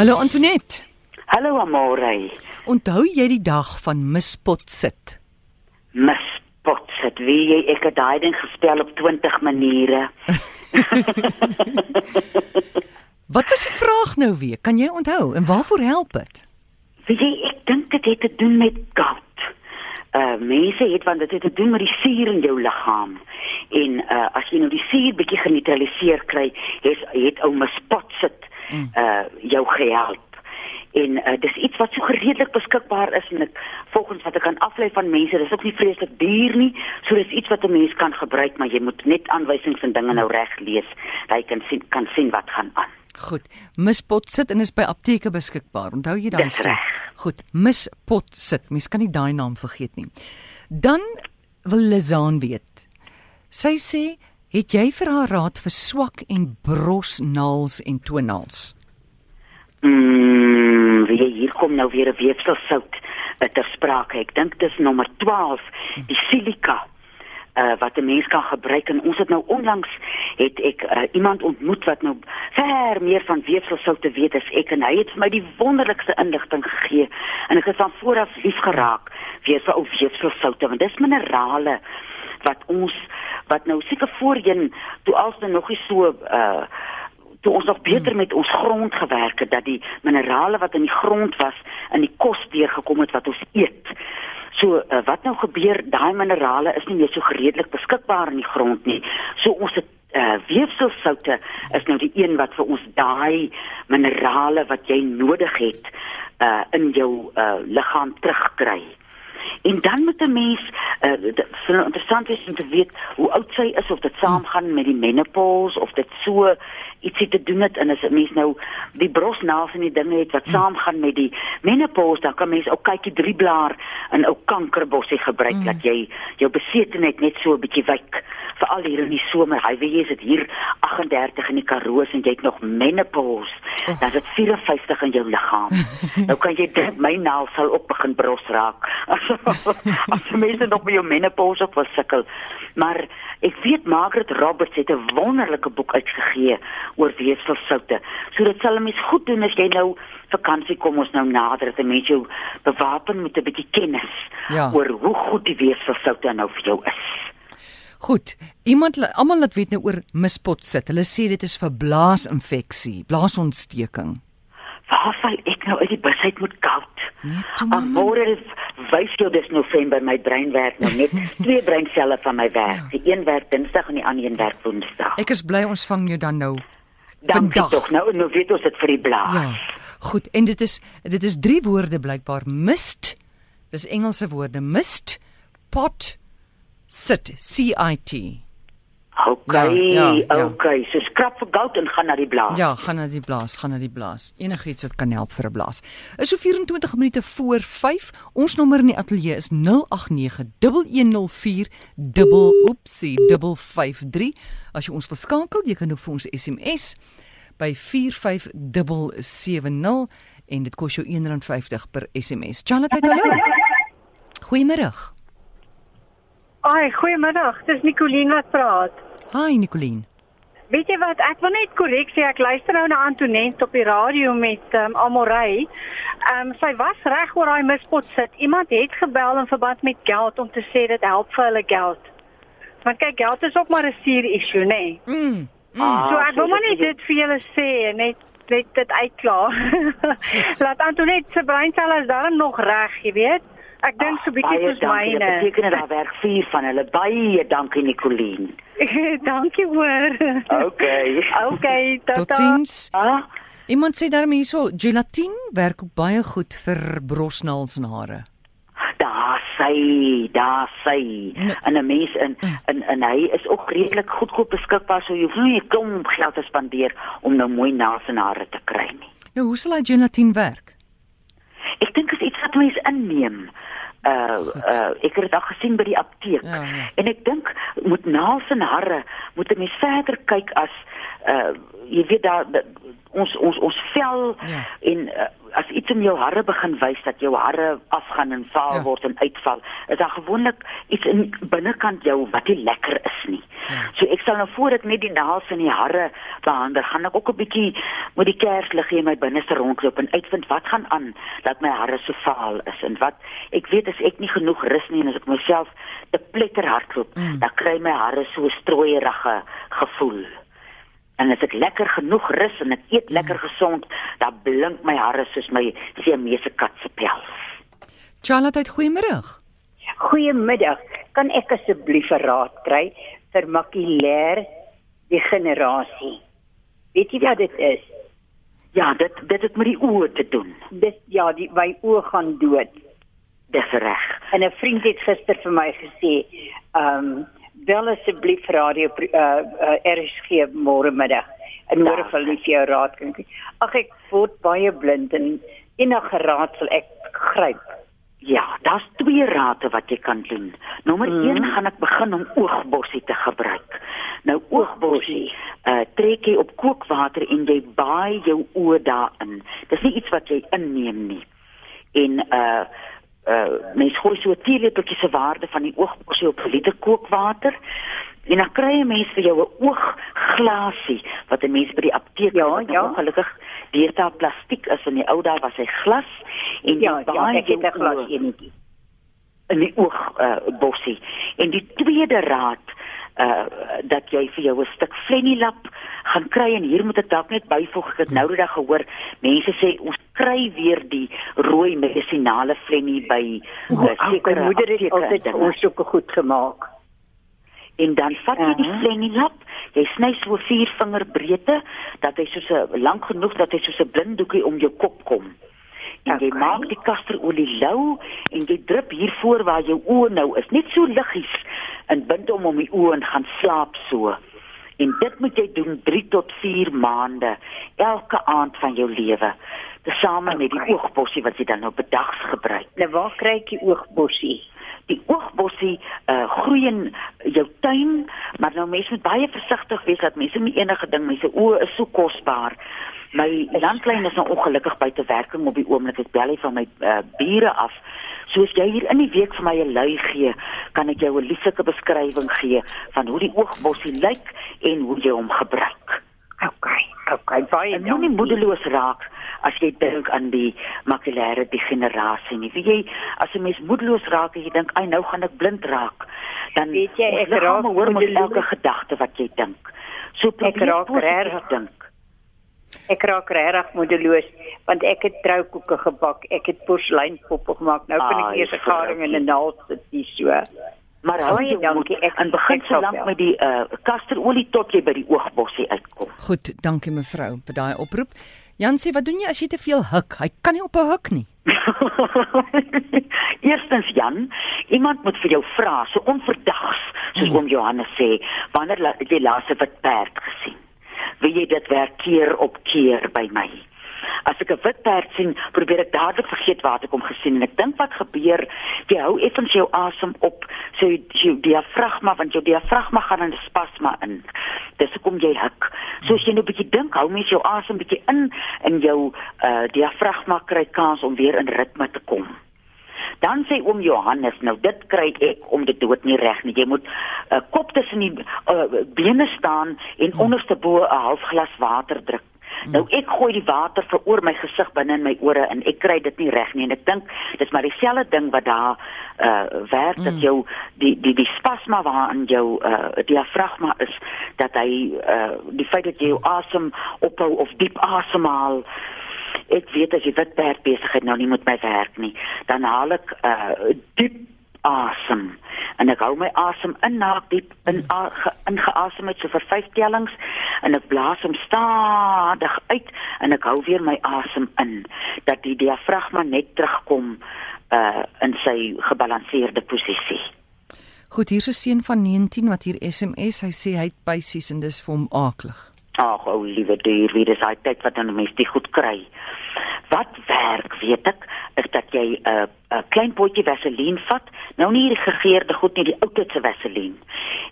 Hallo Antoinette. Hallo Amore. Onthou jy die dag van mispot sit? Mispot sit. Wie jy ek het daai ding gespel op 20 maniere. Wat was die vraag nou weer? Kan jy onthou en waarvoor help dit? Wie jy ek dink dit het te doen met gout. Uh mense het want dit het te doen met die suur in jou liggaam. En uh as jy nou die suur bietjie geneutraliseer kry, het het ou mispot sit uh jou gehelp. En uh, dis iets wat so redelik beskikbaar is en ek volgens wat ek kan aflei van mense, dis ook nie vreeslik duur nie. So dis iets wat 'n mens kan gebruik, maar jy moet net aanwysings en dinge nou reg lees, dat jy kan sien kan sien wat gaan aan. Goed. Mispot sit en is by apteke beskikbaar. Onthou jy daai reg. Goed. Mispot sit. Mens kan nie daai naam vergeet nie. Dan wil Lizaan weet. Sy sê, "Het jy vir haar raad vir swak en brosnaals en toenaals?" Mm, wie hier kom nou weer 'n weefselsout uh, ter sprake. Ek dink dis nommer 12, die silika. Uh, wat 'n mens kan gebruik en ons het nou onlangs het ek uh, iemand ontmoet wat nou ver meer van weefselsoute weet as ek en hy het vir my die wonderlikste inligting gegee en ek het van vooraf lief geraak vir ou weefselsoute want dis minerale wat ons wat nou seker voorheen toe alste nog nie so uh toe ons nog beter met ons grond gewerk het dat die minerale wat in die grond was in die kos deurgekom het wat ons eet. So uh, wat nou gebeur, daai minerale is nie meer so gereedelik beskikbaar in die grond nie. So ons het uh, weefselsoute is nou die een wat vir ons daai minerale wat jy nodig het uh, in jou uh, liggaam terugkry. En dan moet 'n mens uh, dit sal nou interessant wees om te weet hoe oud sy is of dit saamgaan met die menopause of dit so ietsie te doen het en as 'n mens nou die brosnaels en die dinge het wat saamgaan met die menopause dan kan mens ook kykie drie blaar in ou kankerbossie gebruik mm. dat jy jou besetenheid net so 'n bietjie wyk veral hier in die somer. Hy weet jy is dit hier 38 in die Karoo en jy het nog menopause. Dan is dit 54 in jou liggaam. nou kan jy dink my naal sal ook begin bros raak. As die mense nog by jou menopause op sukkel. Maar ek weet Margaret Roberts het 'n wonderlike boek uitgegee oor weefselsoute. So dit sal 'n mens goed doen as jy nou vakansie kom ons nou nader dat 'n mens jou bewapen met 'n bietjie kennis Ja. oor hoe goed die weefselsoute nou vir jou is. Goed. Iemand almal laat weet nou oor mispot sit. Hulle sê dit is vir blaasinfeksie, blaasontsteking. Waar val ek nou uit die bus uit met koud? Nee, toe maar. Wys jou dis November my brein werk nou net twee breinselle van my werk. Die een werk Dinsdag en die ander een werk Woensdag. Ek is bly ons vang jou dan nou. Dankie tog. Nou nou weet ons dit vir die blaas. Ja. Goed. En dit is dit is drie woorde blykbaar. Mist. Dis Engelse woorde. Mist, pot, sit. C I T. Okay, Ja, ja, ja. okay. So skrap vir goud en gaan na die blaas. Ja, gaan na die blaas, gaan na die blaas. Enigiets wat kan help vir 'n blaas. Is so 24 minute voor 5. Ons nommer in die ateljee is 08911040 dubbel oepsie 553. As jy ons wil skakel, jy kan ook vir ons SMS by 45770 en dit kos jou R1.50 per SMS. Charlotte, hallo. Goeiemôre. Ai, goeiemiddag. Dis Nicoline wat praat. Hi Nicoline. Weet jy wat? Ek wil net korrek sê ek luister nou na Antoinette op die radio met um, Amorey. Ehm um, sy was reg oor daai mispot sit. Iemand het gebel in verband met geld om te sê dit help vir hulle geld. Want kyk, geld is ook maar 'n suur issue, nê? Nee. Mm. Ah, so ek wil maar net dit vir julle sê en net net dit uitklaar. Laat Antoinette se breinselle is darm nog reg, jy weet. Ek dink so bietjie Baie soos dankie. Dit myne. beteken daar werk vier van hulle. Baie dankie Nicoline. Dankie hoor. Okay. Okay, tata. Totsiens. Ah, Iemand sê daarmee hierso, gelatine werk ook baie goed vir brosnaels en hare. daar sy, daar sy. Nee. En 'n mens in Mm. en en hy is ook redelik goedkoop beskikbaar so jy hoef nie 'n klomp geld te spandeer om nou mooi naels en hare te kry nie. Nou, hoe sal hy gelatine werk? Ek dink wat mense inneem. Uh uh ek het dit al gesien by die apteek. Ja, ja. En ek dink moet naels en hare moet 'n mens verder kyk as uh jy weet daar ons ons ons vel Ja. en uh, as iets in jou hare begin wys dat jou hare afgaan en vaal Ja. word en uitval, is daar gewoonlik iets in binnekant jou wat nie lekker is nie. Ja. So ek sal nou voor ek net die naels en die hare behandel, gaan ek ook 'n bietjie met die kersliggie in my binneste rondloop en uitvind wat gaan aan dat my hare so vaal is en wat ek weet as ek nie genoeg rus nie en as ek myself te pletter hardloop, Mm. dan kry my hare so 'n strooierige gevoel. En as ek lekker genoeg rus en ek eet lekker gesond, dan blink my hare soos my Siamese kat se pels. Charlotte, goeiemôre. Goeiemiddag. Kan ek asseblief 'n raad kry vir makulêr degenerasie? Weet jy wat dit is? Ja, dit dit het met die oë te doen. Dis ja, die my oë gaan dood. Dis reg. En 'n vriend het gister vir my gesê, ehm um, bel asseblief radio uh, uh RSG môre middag en hoor of hulle vir jou raad kan gee. Ag ek word baie blind en enige raad sal ek gryp. Ja, daar's twee rade wat jy kan doen. Nommer 1 Mhm. mm. gaan ek begin om oogbossie te gebruik. Nou oogbossie, uh trek jy op kookwater en jy baai jou oë daarin. Dis nie iets wat jy inneem nie. En uh uh mens gooi so 'n teelepeltjie se waarde van die oogbossie op 'n liter kookwater. En dan kry 'n mens vir jou 'n oogglasie wat 'n mens by die apteek Ja, wat nou ja. ongelukkig deesdae plastiek is en die ou dae was hy glas en jy Ja, ja, baai ek het 'n glas enetjie. in die oog uh, bossie. En die tweede raad uh dat jy vir jou 'n stuk flenilap gaan kry en hier moet ek dalk net byvoeg ek het nou die dag gehoor mense sê ons kry weer die rooi medisinale flenie by uh, sekere moeder het altyd dinge. ons sulke goed gemaak. en dan vat jy die Aha. flenilap jy sny so vier vinger breedte dat hy soos 'n lank genoeg dat hy soos 'n blinddoekie om jou kop kom en jy Okay. maak die kasterolie lou en jy drup hier voor waar jou oë nou is net so liggies en bind hom om die oë en gaan slaap so en dit moet jy doen 3 tot 4 maande elke aand van jou lewe tesame met die Okay. oogbossie wat jy dan nou bedags gebruik Nou waar kry ek die oogbossie? Die oogbossie uh, groei in jou tuin, maar nou mense moet baie versigtig wees dat mense nie enige ding, mense oë is so kosbaar. My landlyn is nou ongelukkig buite werking op die oomblik. Ek bel hy van my uh, bure af. So as jy hier in die week vir my 'n lui gee, kan ek jou 'n lieflike beskrywing gee van hoe die oogbossie lyk en hoe jy hom gebruik. Okay, okay, baie En moenie moedeloos raak as jy dink aan die makulêre degenerasie nie. Wie jy as 'n mens moedeloos raak en jy dink, "Ag, nou gaan ek blind raak." Dan Weet jy, ek raak hoor moedeloos. elke gedagte wat jy dink. So probeer raak positief regtig. dink. Ek raak regtig moedeloos want ek het troukoeke gebak, ek het porseleinpoppe gemaak. Nou kan ek eers 'n garing en 'n naald sit hier so. Maar hou jou dankie, ek- en begin ek so lank met die uh kasterolie tot jy by die oogbossie uitkom. Goed, dankie mevrou vir daai oproep. Jansie, wat doen jy as jy te veel huk? Hy kan nie op 'n huk nie. Eerstens Jan, iemand moet vir jou vra, so onverdags, soos Hmm. oom Johannes sê, wanneer la- jy laas 'n wit perd gesien? Wil jy dit werk keer op keer by my? As ek 'n wit perd sien, probeer ek dadelik vergeet waar ek hom gesien en ek dink wat gebeur, jy hou effens jou asem op, so jou, jou diafragma want jou diafragma gaan in 'n spasma in. Dis hoekom jy huk. So as jy nou 'n bietjie dink, hou mens jou asem bietjie in en jou uh diafragma kry kans om weer in ritme te kom. Dan sê oom Johannes, nou dit kry ek om dit dood nie reg nie. Jy moet 'n uh, kop tussen die uh, bene staan en onderste bo 'n half glas water druk. Nou ek gooi die water vir oor my gesig binne in my ore en ek kry dit nie reg nie en ek dink dis maar dieselfde ding wat daar uh werk mm. dat jou die die die spasma waarin jou uh diafragma is dat hy uh die feit dat jy jou asem ophou of diep asemhaal ek weet as jy wit perd besigheid nou nie met my werk nie dan haal ek uh diep asem en ek hou my asem in na diep in ingeasem het so vir 5 tellings en ek blaas hom stadig uit en ek hou weer my asem in dat die diafragma net terugkom uh in sy gebalanseerde posisie. Goed, hier's 'n seun van 19 wat hier SMS, hy sê hy het pysies en dis vir hom aaklig. Ag, ou liewe duur, wie dis daai tyd wat dan mense dit goed kry. Wat werk, weet ek, is dat jy 'n uh, 'n klein potjie vaseline vat, nou nie die gegeurde goed nie, die ou tyd se vaseline.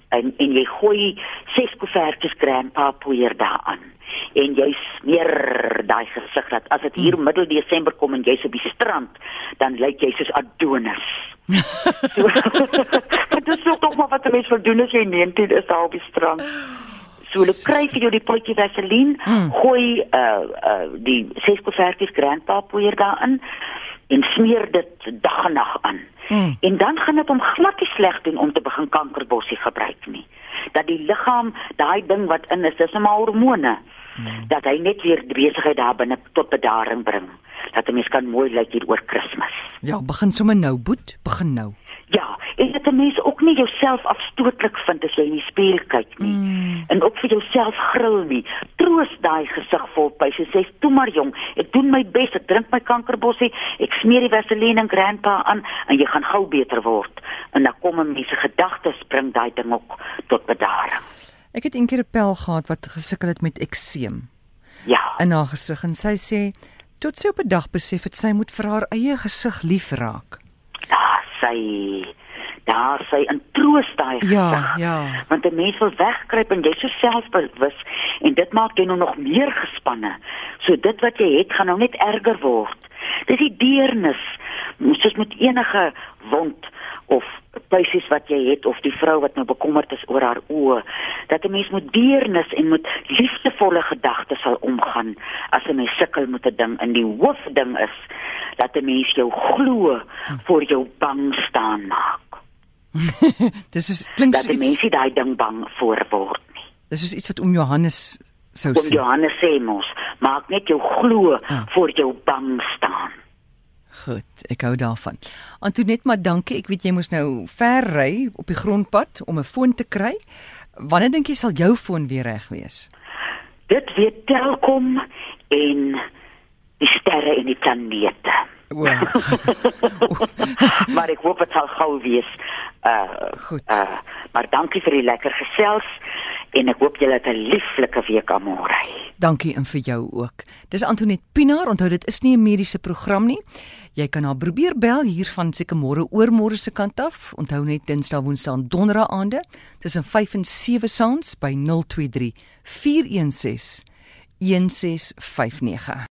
En en jy gooi ses koevertjies grandpa poeier daaraan. En jy smeer daai gesig dat as dit hier Hmm. middel Desember kom en jy's op die strand, dan lyk jy soos Adonis. so, dit is nog maar wat 'n mens wil doen as jy 19 is daar op die strand. Hulle kry vir jou die potjie vaseline, Mm. gooi uh uh die ses koevertjies grandpa poeier daarin en smeer dit dag en nag aan. Mm. En dan gaan dit hom glad nie sleg doen om te begin kankerbossie gebruik nie. Dat die liggaam daai ding wat in is, dis 'n hormone. Dat hy net weer besigheid daar binne tot bedaring bring. Dat 'n mens kan mooi lyk hier oor Kersfees. Ja, begin sommer nou, Boet, begin nou. Ja, mens ook nie jouself afstootlik vind as jy in die spieël kyk nie. Mm. En ook vir jouself gril nie. Troos daai gesig vol pys en sê, "Toe maar jong, ek doen my bes, ek drink my kankerbossie, ek smeer die vaseline en grandpa aan en jy gaan gou beter word." En dan kom 'n mens se gedagtes bring daai ding ook tot bedaring. Ek het eendag 'n pel gehad wat gesukkel het met ekseem Ja. in haar gesig en sy sê tot sy op 'n dag besef het sy moet vir haar eie gesig lief raak. Daar sy daar sy in troos daai Ja, gesig. ja. Want 'n mens wil wegkruip en jy's so selfbewus en dit maak jou nou nog meer gespanne. So dit wat jy het gaan nou net erger word. Dis die deernis. Soos met enige wond of puisies wat jy het of die vrou wat nou bekommerd is oor haar oë, dat 'n mens met deernis en met liefdevolle gedagtes sal omgaan as 'n mens sukkel met 'n ding en die hoofding is dat 'n mens jou glo voor jou bang staan maak. Dis soos klink Dat soos 'n mens iets, nie daai ding bang voor word nie. dis soos iets wat oom Johannes sou Om sê. Johannes sê mos, maak net jou glo Ah. voor jou bang staan. Goed, ek hou daarvan. Antoinette, maar dankie. Ek weet jy moes nou ver ry op die grondpad om 'n foon te kry. Wanneer dink jy sal jou foon weer reg wees? Dit weet Telkom en die sterre en die planete. O, maar ek hoop dit sal gou wees. Uh Goed. Uh maar dankie vir die lekker gesels en ek hoop julle het 'n lieflike week aan môre. dankie en vir jou ook. Dis Antoinette Pinaar. Onthou dit is nie 'n mediese program nie. Jy kan haar probeer bel hier van seker môre oor môre se kant af. Onthou net Dinsdae, Woensdae en Donderdae aande tussen 5 en 7 saans by 023 416 1659.